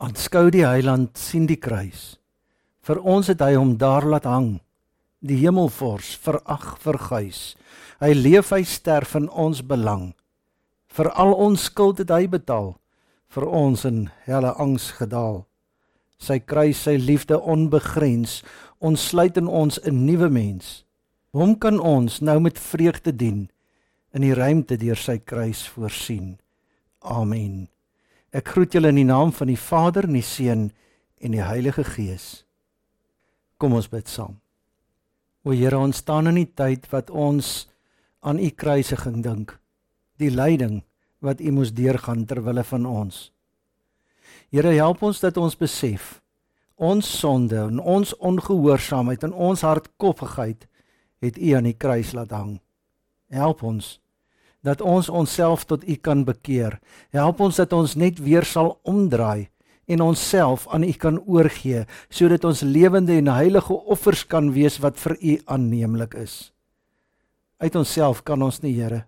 Aanskou die heiland sien die kruis. Vir ons het hy hom daar laat hang. Die hemelvors verag verguis. Hy leef hy sterf in ons belang. Vir al ons skuld het hy betaal. Vir ons in helle angs gedaal. Sy kruis, sy liefde onbegrens, ons sluit in ons 'n nuwe mens. Hom kan ons nou met vreugde dien in die ruimte deur sy kruis voorsien. Amen. Ek groet julle in die naam van die Vader en die Seun en die Heilige Gees. Kom ons bid saam. O Here, ons staan in die tyd wat ons aan u kruisiging dink. Die lyding wat u moes deurgaan ter wille van ons. Here, help ons dat ons besef ons sonde en ons ongehoorsaamheid en ons hardkoppigheid het u aan die kruis laat hang. Help ons dat ons onsself tot U kan bekeer. Help ons dat ons net weer sal omdraai en onsself aan U kan oorgee sodat ons lewende en heilige offers kan wees wat vir U aanneemlik is. Uit onsself kan ons nie, Here.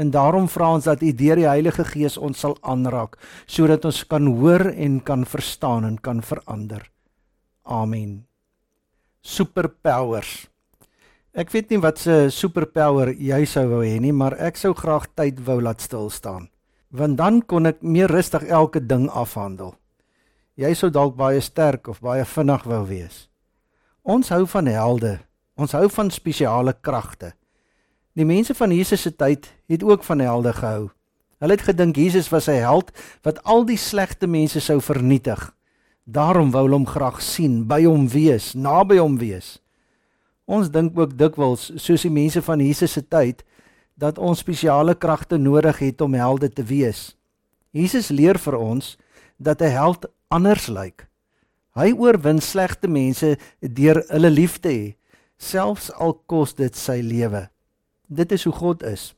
En daarom vra ons dat U deur die Heilige Gees ons sal aanraak sodat ons kan hoor en kan verstaan en kan verander. Amen. Superpowers. Ek weet nie wat se superpower jy sou wou hê nie, maar ek sou graag tyd wou laat stil staan. Want dan kon ek meer rustig elke ding afhandel. Jy sou dalk baie sterk of baie vinnig wou wees. Ons hou van helde. Ons hou van spesiale kragte. Die mense van Jesus se tyd het ook van helde gehou. Hulle het gedink Jesus was 'n held wat al die slegte mense sou vernietig. Daarom wou hulle hom graag sien, by hom wees, naby hom wees. Ons dink ook dikwels soos die mense van Jesus se tyd dat ons spesiale kragte nodig het om helde te wees. Jesus leer vir ons dat 'n held anders lyk. Hy oorwin slegte mense deur hulle lief te hê, selfs al kos dit sy lewe. Dit is hoe God is.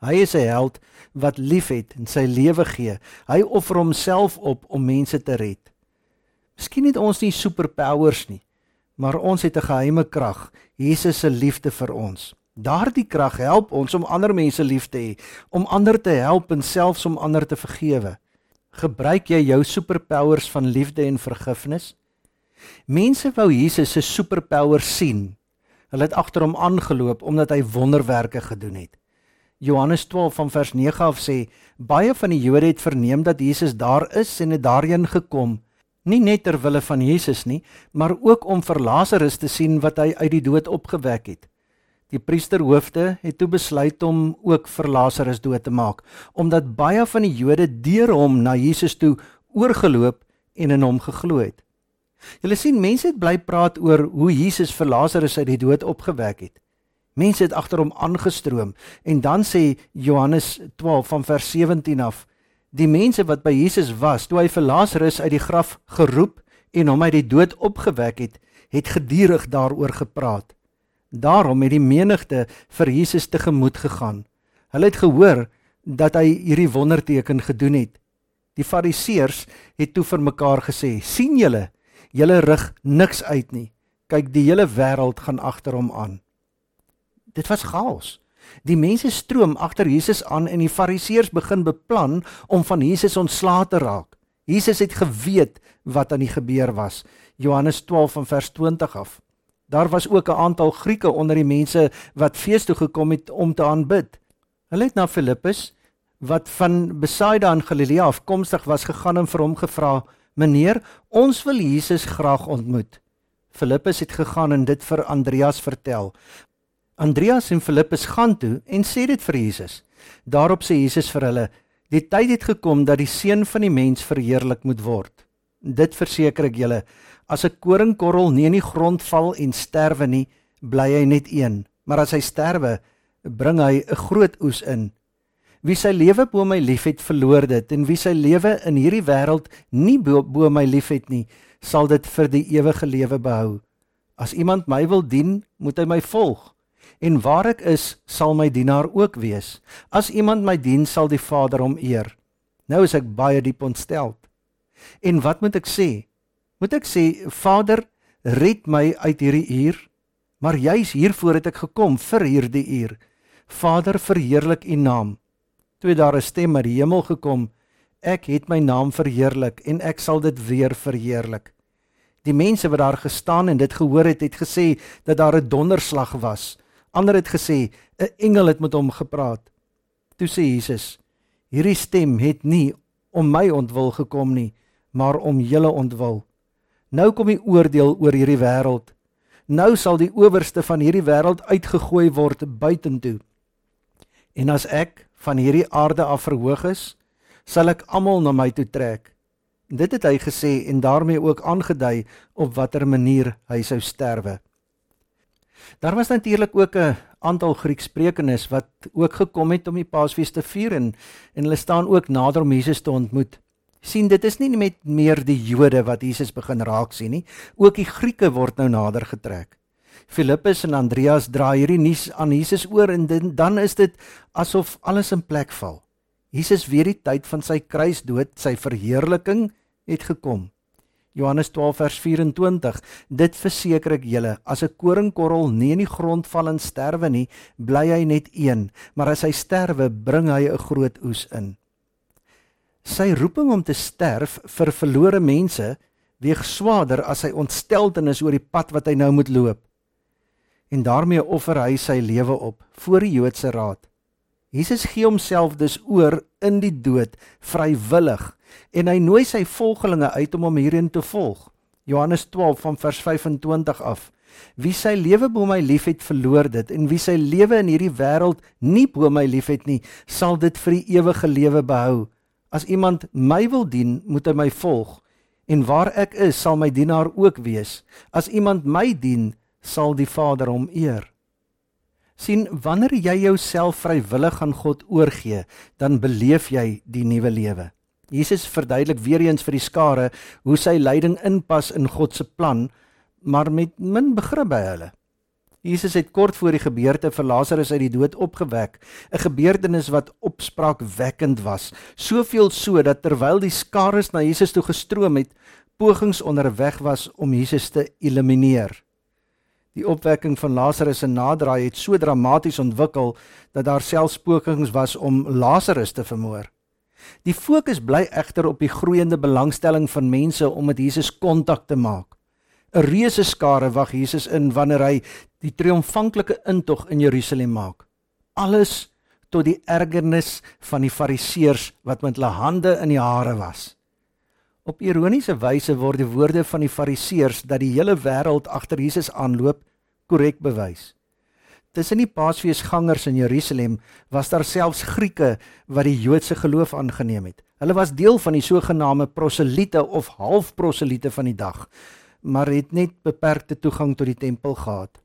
Hy is 'n held wat liefhet en sy lewe gee. Hy offer homself op om mense te red. Miskien het ons nie superpowers nie, maar ons het 'n geheime krag, Jesus se liefde vir ons. Daardie krag help ons om ander mense lief te hê, om ander te help en selfs om ander te vergewe. Gebruik jy jou superpowers van liefde en vergifnis? Mense wou Jesus se superpowers sien. Hulle het agter hom aangeloop omdat hy wonderwerke gedoen het. Johannes 12 van vers 9 af sê: Baie van die Jode het verneem dat Jesus daar is en het daarheen gekom nie net ter wille van Jesus nie, maar ook om vir Lazarus te sien wat hy uit die dood opgewek het. Die priesterhoofde het toe besluit om ook vir Lazarus dood te maak, omdat baie van die Jode deur hom na Jesus toe oorgeloop en in hom geglo het. Julle sien mense het bly praat oor hoe Jesus vir Lazarus uit die dood opgewek het. Mense het agter hom aangestroom en dan sê Johannes 12 van vers 17 af die mense wat by Jesus was toe hy vir Lazarus uit die graf geroep en hom uit die dood opgewek het, het gedurig daaroor gepraat. Daarom het die menigte vir Jesus tegemoet gegaan. Hulle het gehoor dat hy hierdie wonderteken gedoen het. Die Fariseërs het toe vir mekaar gesê: "Sien julle, julle rig niks uit nie. Kyk, die hele wêreld gaan agter hom aan." Dit was chaos. Die mense stroom agter Jesus aan en die Fariseërs begin beplan om van Jesus ontslae te raak. Jesus het geweet wat aan die gebeur was. Johannes 12 van vers 20 af. Daar was ook 'n aantal Grieke onder die mense wat fees toe gekom het om te aanbid. Hulle het na Filippus wat van Besaida in Galilea afkomstig was gegaan en vir hom gevra: "Meneer, ons wil Jesus graag ontmoet." Filippus het gegaan en dit vir Andreas vertel. Andreas en Filippus gaan toe en sê dit vir Jesus. Daarop sê Jesus vir hulle: "Die tyd het gekom dat die seun van die mens verheerlik moet word. Dit verseker ek julle, as 'n koringkorrel nie in die grond val en sterwe nie, bly hy net een, maar as hy sterwe, bring hy 'n groot oes in. Wie sy lewe bo my liefhet, verloor dit, en wie sy lewe in hierdie wêreld nie bo, bo my liefhet nie, sal dit vir die ewige lewe behou. As iemand my wil dien, moet hy my volg." En waar ek is, sal my dienaar ook wees. As iemand my dien, sal die Vader hom eer. Nou is ek baie diep ontstel. En wat moet ek sê? Moet ek sê, Vader, red my uit hierdie uur? Maar juis hiervoor het ek gekom vir hierdie uur. Vader, verheerlik U naam. Toe daar 'n stem uit die hemel gekom Ek het my naam verheerlik en ek sal dit weer verheerlik. Die mense wat daar gestaan en dit gehoor het, het gesê dat daar 'n donderslag was. Ander het gesê 'n engel het met hom gepraat. Toe sê Jesus: Hierdie stem het nie om my ontwil gekom nie, maar om julle ontwil. Nou kom die oordeel oor hierdie wêreld. Nou sal die owerste van hierdie wêreld uitgegooi word buitentoe. En as ek van hierdie aarde af verhoog is, sal ek almal na my toe trek. Dit het hy gesê en daarmee ook aangedui op watter manier hy sou sterwe. Daar was natuurlik ook 'n aantal Grieksprekendes wat ook gekom het om die Paasfees te vier en en hulle staan ook nader om Jesus te ontmoet. sien dit is nie net meer die Jode wat Jesus begin raak sien nie, ook die Grieke word nou nader getrek. Filippus en Andreas dra hierdie nuus aan Jesus oor en dan is dit asof alles in plek val. Jesus weet die tyd van sy kruisdood, sy verheerliking het gekom. Johannes 12 vers 24 Dit verseker ek julle as 'n koringkorrel nie in die grond val en sterwe nie bly hy net een maar as hy sterwe bring hy 'n groot oes in. Sy roeping om te sterf vir verlore mense weeg swaarder as sy ontsteltenis oor die pad wat hy nou moet loop. En daarmee offer hy sy lewe op voor die Joodse raad. Jesus gee homself dus oor in die dood vrywillig en hy nooi sy volgelinge uit om hom hierin te volg. Johannes 12 van vers 25 af. Wie sy lewe bo my liefhet, verloor dit en wie sy lewe in hierdie wêreld nie bo my liefhet nie, sal dit vir die ewige lewe behou. As iemand my wil dien, moet hy my volg en waar ek is, sal my dienaar ook wees. As iemand my dien, sal die Vader hom eer. sien wanneer jy jouself vrywillig aan God oorgee, dan beleef jy die nuwe lewe. Jesus verduidelik weer eens vir die skare hoe sy lyding inpas in God se plan, maar met min begrip by hulle. Jesus het kort voor die gebeurte vir Lazarus uit die dood opgewek, 'n gebeurtenis wat opspraakwekkend was, soveel so dat terwyl die skare na Jesus toe gestroom het, pogings onderweg was om Jesus te elimineer. Die opwekking van Lazarus se naderdraai het so dramaties ontwikkel dat daar selfs pogings was om Lazarus te vermoor. Die fokus bly egter op die groeiende belangstelling van mense om met Jesus kontak te maak. 'n Reuse skare wag Jesus in wanneer hy die triomfanklike intog in Jerusalem maak. Alles tot die ergernis van die Fariseërs wat met hulle hande in die hare was. Op ironiese wyse word die woorde van die Fariseërs dat die hele wêreld agter Jesus aanloop korrek bewys. Tussen die Paasfeesgangers in Jerusalem was daar selfs Grieke wat die Joodse geloof aangeneem het. Hulle was deel van die sogenaamde proselite of halfproselite van die dag, maar het net beperkte toegang tot die tempel gehad.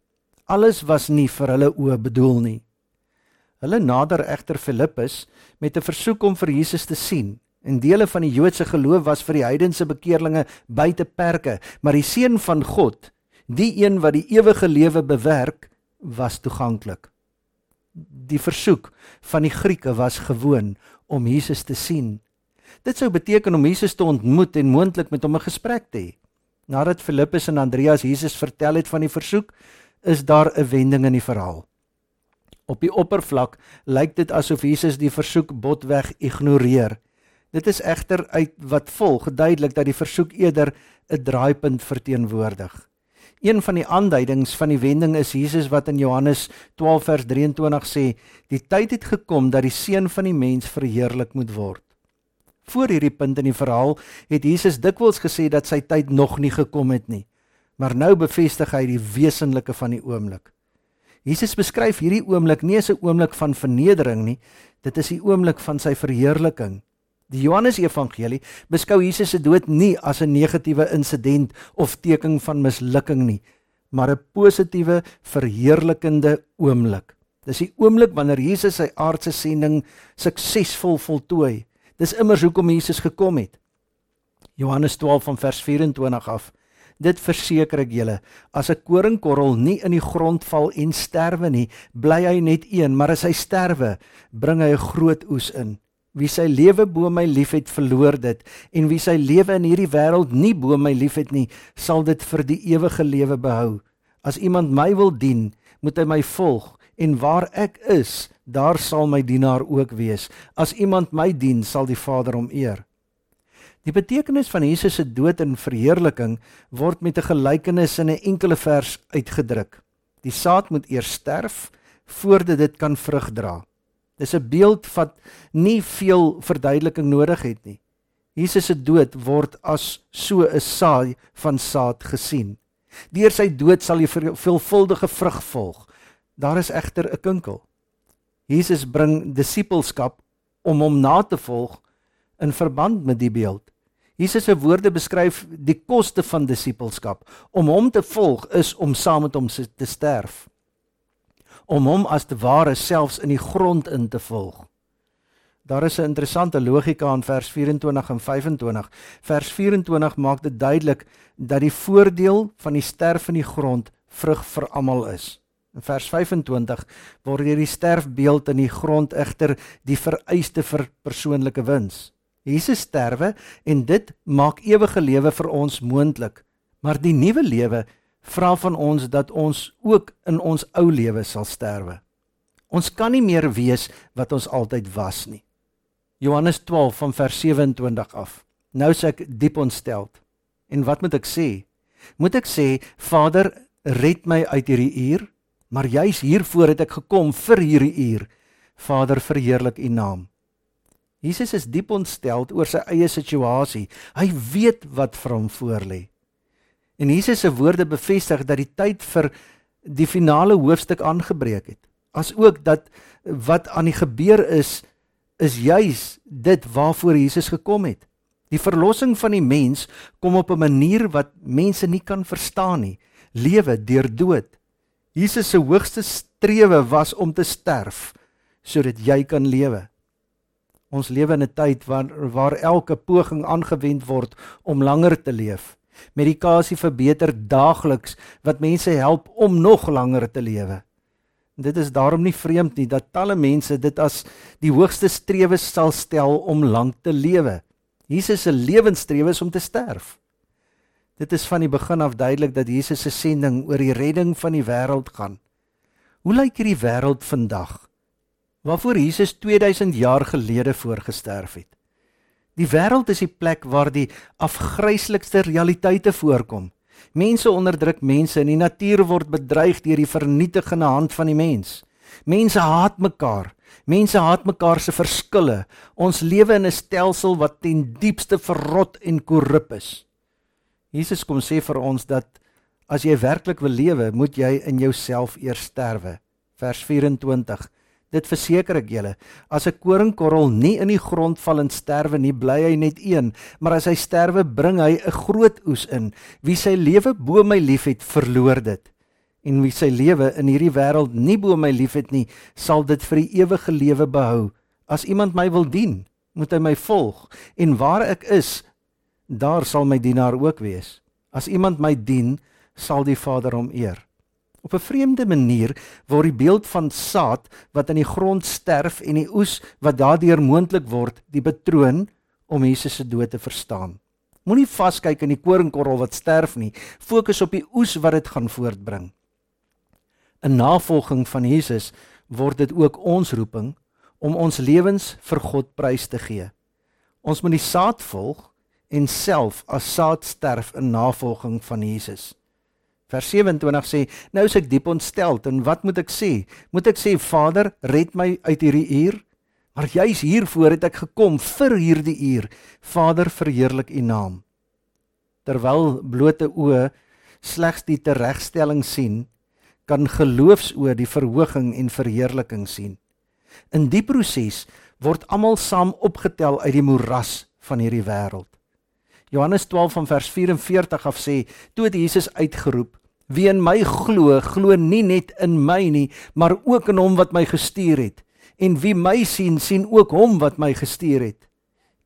Alles was nie vir hulle oë bedoel nie. Hulle nader egter Filippus met 'n versoek om vir Jesus te sien. En dele van die Joodse geloof was vir die heidense bekeerlinge buite perke, maar die seun van God, die een wat die ewige lewe bewerk, was toeganklik. Die versoek van die Grieke was gewoon om Jesus te sien. Dit sou beteken om Jesus te ontmoet en moontlik met hom 'n gesprek te hê. Nadat Filippus en Andreas Jesus vertel het van die versoek, is daar 'n wending in die verhaal. Op die oppervlak lyk dit asof Jesus die versoek botweg ignoreer. Dit is egter uit wat volg duidelik dat die versoek eerder 'n draaipunt verteenwoordig. Een van die aanduidings van die wending is Jesus wat in Johannes 12 vers 23 sê: "Die tyd het gekom dat die seun van die mens verheerlik moet word." Voor hierdie punt in die verhaal het Jesus dikwels gesê dat sy tyd nog nie gekom het nie. Maar nou bevestig hy die wesenlike van die oomblik. Jesus beskryf hierdie oomblik nie as 'n oomblik van vernedering nie, dit is die oomblik van sy verheerliking. Die Johannes Evangelie beskou Jesus se dood nie as 'n negatiewe insident of teken van mislukking nie, maar 'n positiewe, verheerlikende oomblik. Dis die oomblik wanneer Jesus sy aardse sending suksesvol voltooi. Dis immers hoekom Jesus gekom het. Johannes 12 van vers 24 af. Dit verseker ek julle, as 'n koringkorrel nie in die grond val en sterwe nie, bly hy net een, maar as hy sterwe, bring hy 'n groot oes in. Wie sy lewe bo my liefhet, verloor dit, en wie sy lewe in hierdie wêreld nie bo my liefhet nie, sal dit vir die ewige lewe behou. As iemand my wil dien, moet hy my volg en waar ek is, daar sal my dienaar ook wees. As iemand my dien, sal die Vader hom eer. Die betekenis van Jesus se dood en verheerliking word met 'n gelykenis in 'n enkele vers uitgedruk. Die saad moet eers sterf voordat dit kan vrug dra. Dis 'n beeld wat nie veel verduideliking nodig het nie. Jesus se dood word as so 'n saai van saad gesien. Deur sy dood sal jy veelvuldige vrug volg. Daar is egter 'n kinkel. Jesus bring disippelskap om hom na te volg in verband met die beeld. Jesus se woorde beskryf die koste van disippelskap. Om hom te volg is om saam met hom te sterf. Om hom as te ware selfs in die grond in te volg. Daar is 'n interessante logika in vers 24 en 25. Vers 24 maak dit duidelik dat die voordeel van die sterf in die grond vrug vir almal is. In vers 25 word hierdie sterfbeeld in die grond egter die vereiste vir persoonlike wins. Jesus sterwe en dit maak ewige lewe vir ons moontlik. Maar die nuwe lewe vra van ons dat ons ook in ons ou lewe sal sterwe. Ons kan nie meer wees wat ons altyd was nie. Johannes 12 van vers 27 af. Nou sê ek diep ontsteld. En wat moet ek sê? Moet ek sê Vader, red my uit hierdie uur? Maar juis hiervoor het ek gekom vir hierdie uur. Vader, verheerlik U naam. Jesus is diep ontstel oor sy eie situasie. Hy weet wat vir hom voorlê. En Jesus se woorde bevestig dat die tyd vir die finale hoofstuk aangebreek het. Asook dat wat aan die gebeur is is juis dit waarvoor Jesus gekom het. Die verlossing van die mens kom op 'n manier wat mense nie kan verstaan nie. Lewe deur dood. Jesus se hoogste strewe was om te sterf sodat jy kan lewe. Ons lewe in 'n tyd waar waar elke poging aangewend word om langer te leef. Medikasie verbeter daagliks wat mense help om nog langer te lewe. Dit is daarom nie vreemd nie dat talle mense dit as die hoogste strewe sal stel om lank te lewe. Jesus se lewensstrewe is om te sterf. Dit is van die begin af duidelik dat Jesus se sending oor die redding van die wêreld gaan. Hoe lyk hierdie wêreld vandag? waarvoor Jesus 2000 jaar gelede voorgesterf het. Die wêreld is die plek waar die afgryslikste realiteite voorkom. Mense onderdruk mense en die natuur word bedreig deur die vernietigende hand van die mens. Mense haat mekaar. Mense haat mekaar se verskille. Ons lewe in 'n stelsel wat ten diepste verrot en korrup is. Jesus kom sê vir ons dat as jy werklik wil lewe, moet jy in jouself eers sterwe. Vers 24 Dit verseker ek julle, as 'n koringkorrel nie in die grond val en sterwe nie, bly hy net een, maar as hy sterwe, bring hy 'n groot oes in. Wie sy lewe bo my liefhet, verloor dit. En wie sy lewe in hierdie wêreld nie bo my liefhet nie, sal dit vir die ewige lewe behou. As iemand my wil dien, moet hy my volg, en waar ek is, daar sal my dienaar ook wees. As iemand my dien, sal die Vader hom eer. Op 'n vreemde manier word die beeld van saad wat in die grond sterf en die oes wat daardeur moontlik word, die betroon om Jesus se dood te verstaan. Moenie vaskyk in die koringkorrel wat sterf nie, fokus op die oes wat dit gaan voortbring. In navolging van Jesus word dit ook ons roeping om ons lewens vir God prys te gee. Ons moet die saad volg en self as saad sterf in navolging van Jesus. Vers 27 sê: "Nou is ek diep ontstel en wat moet ek sê? Moet ek sê Vader, red my uit hierdie uur? Maar juis hiervoor het ek gekom vir hierdie uur. Vader, verheerlik U naam." Terwyl blote oë slegs die teregstelling sien, kan geloofsoë die verhoging en verheerliking sien. In die proses word almal saam opgetel uit die moeras van hierdie wêreld. Johannes 12 van vers 44 af sê: "Toe het Jesus uitgeroep: Wie in my glo, glo nie net in my nie, maar ook in hom wat my gestuur het. En wie my sien, sien ook hom wat my gestuur het.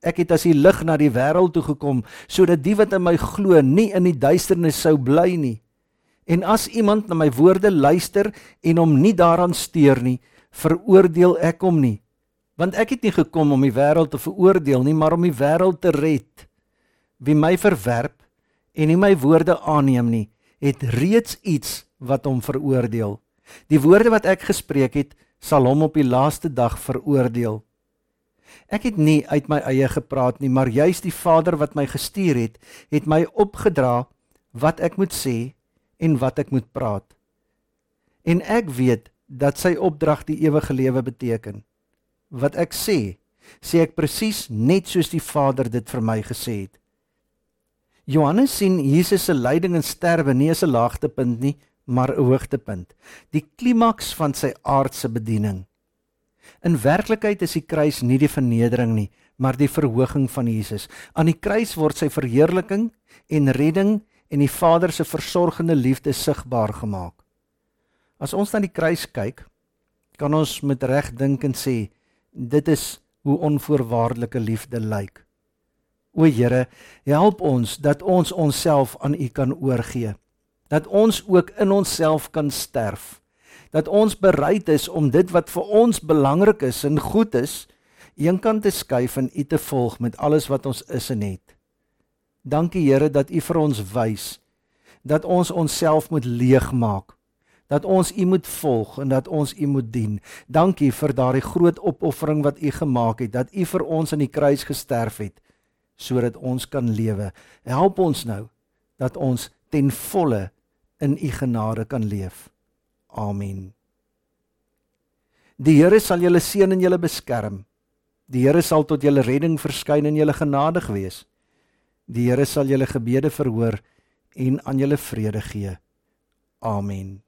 Ek het as die lig na die wêreld toe gekom sodat die wat in my glo nie in die duisternis sou bly nie. En as iemand na my woorde luister en hom nie daaraan steur nie, veroordeel ek hom nie. Want ek het nie gekom om die wêreld te veroordeel nie, maar om die wêreld te red. Wie my verwerp en nie my woorde aanneem nie, het reeds iets wat hom veroordeel. Die woorde wat ek gespreek het, sal hom op die laaste dag veroordeel. Ek het nie uit my eie gepraat nie, maar juis die Vader wat my gestuur het, het my opgedra wat ek moet sê en wat ek moet praat. En ek weet dat sy opdrag die ewige lewe beteken. Wat ek sê, sê ek presies net soos die Vader dit vir my gesê het. Johannes sien Jesus se lyding en sterwe nie as 'n laagtepunt nie, maar 'n hoogtepunt, die klimaks van sy aardse bediening. In werklikheid is die kruis nie die vernedering nie, maar die verhoging van Jesus. Aan die kruis word sy verheerliking en redding en die Vader se versorgende liefde sigbaar gemaak. As ons na die kruis kyk, kan ons met reg dink en sê, dit is hoe onvoorwaardelike liefde lyk. O Here, help ons dat ons onsself aan U kan oorgee. Dat ons ook in onsself kan sterf. Dat ons bereid is om dit wat vir ons belangrik is en goed is, eenkant te skuif en U te volg met alles wat ons is en het. Dankie Here dat U vir ons wys dat ons onsself moet leegmaak dat ons U moet volg en dat ons U moet dien. Dankie vir daardie groot opoffering wat U gemaak het, dat U vir ons aan die kruis gesterf het sodat ons kan lewe. Help ons nou dat ons ten volle in U genade kan leef. Amen. Die Here sal julle seën en julle beskerm. Die Here sal tot julle redding verskyn en julle genadig wees. Die Here sal julle gebede verhoor en aan julle vrede gee. Amen.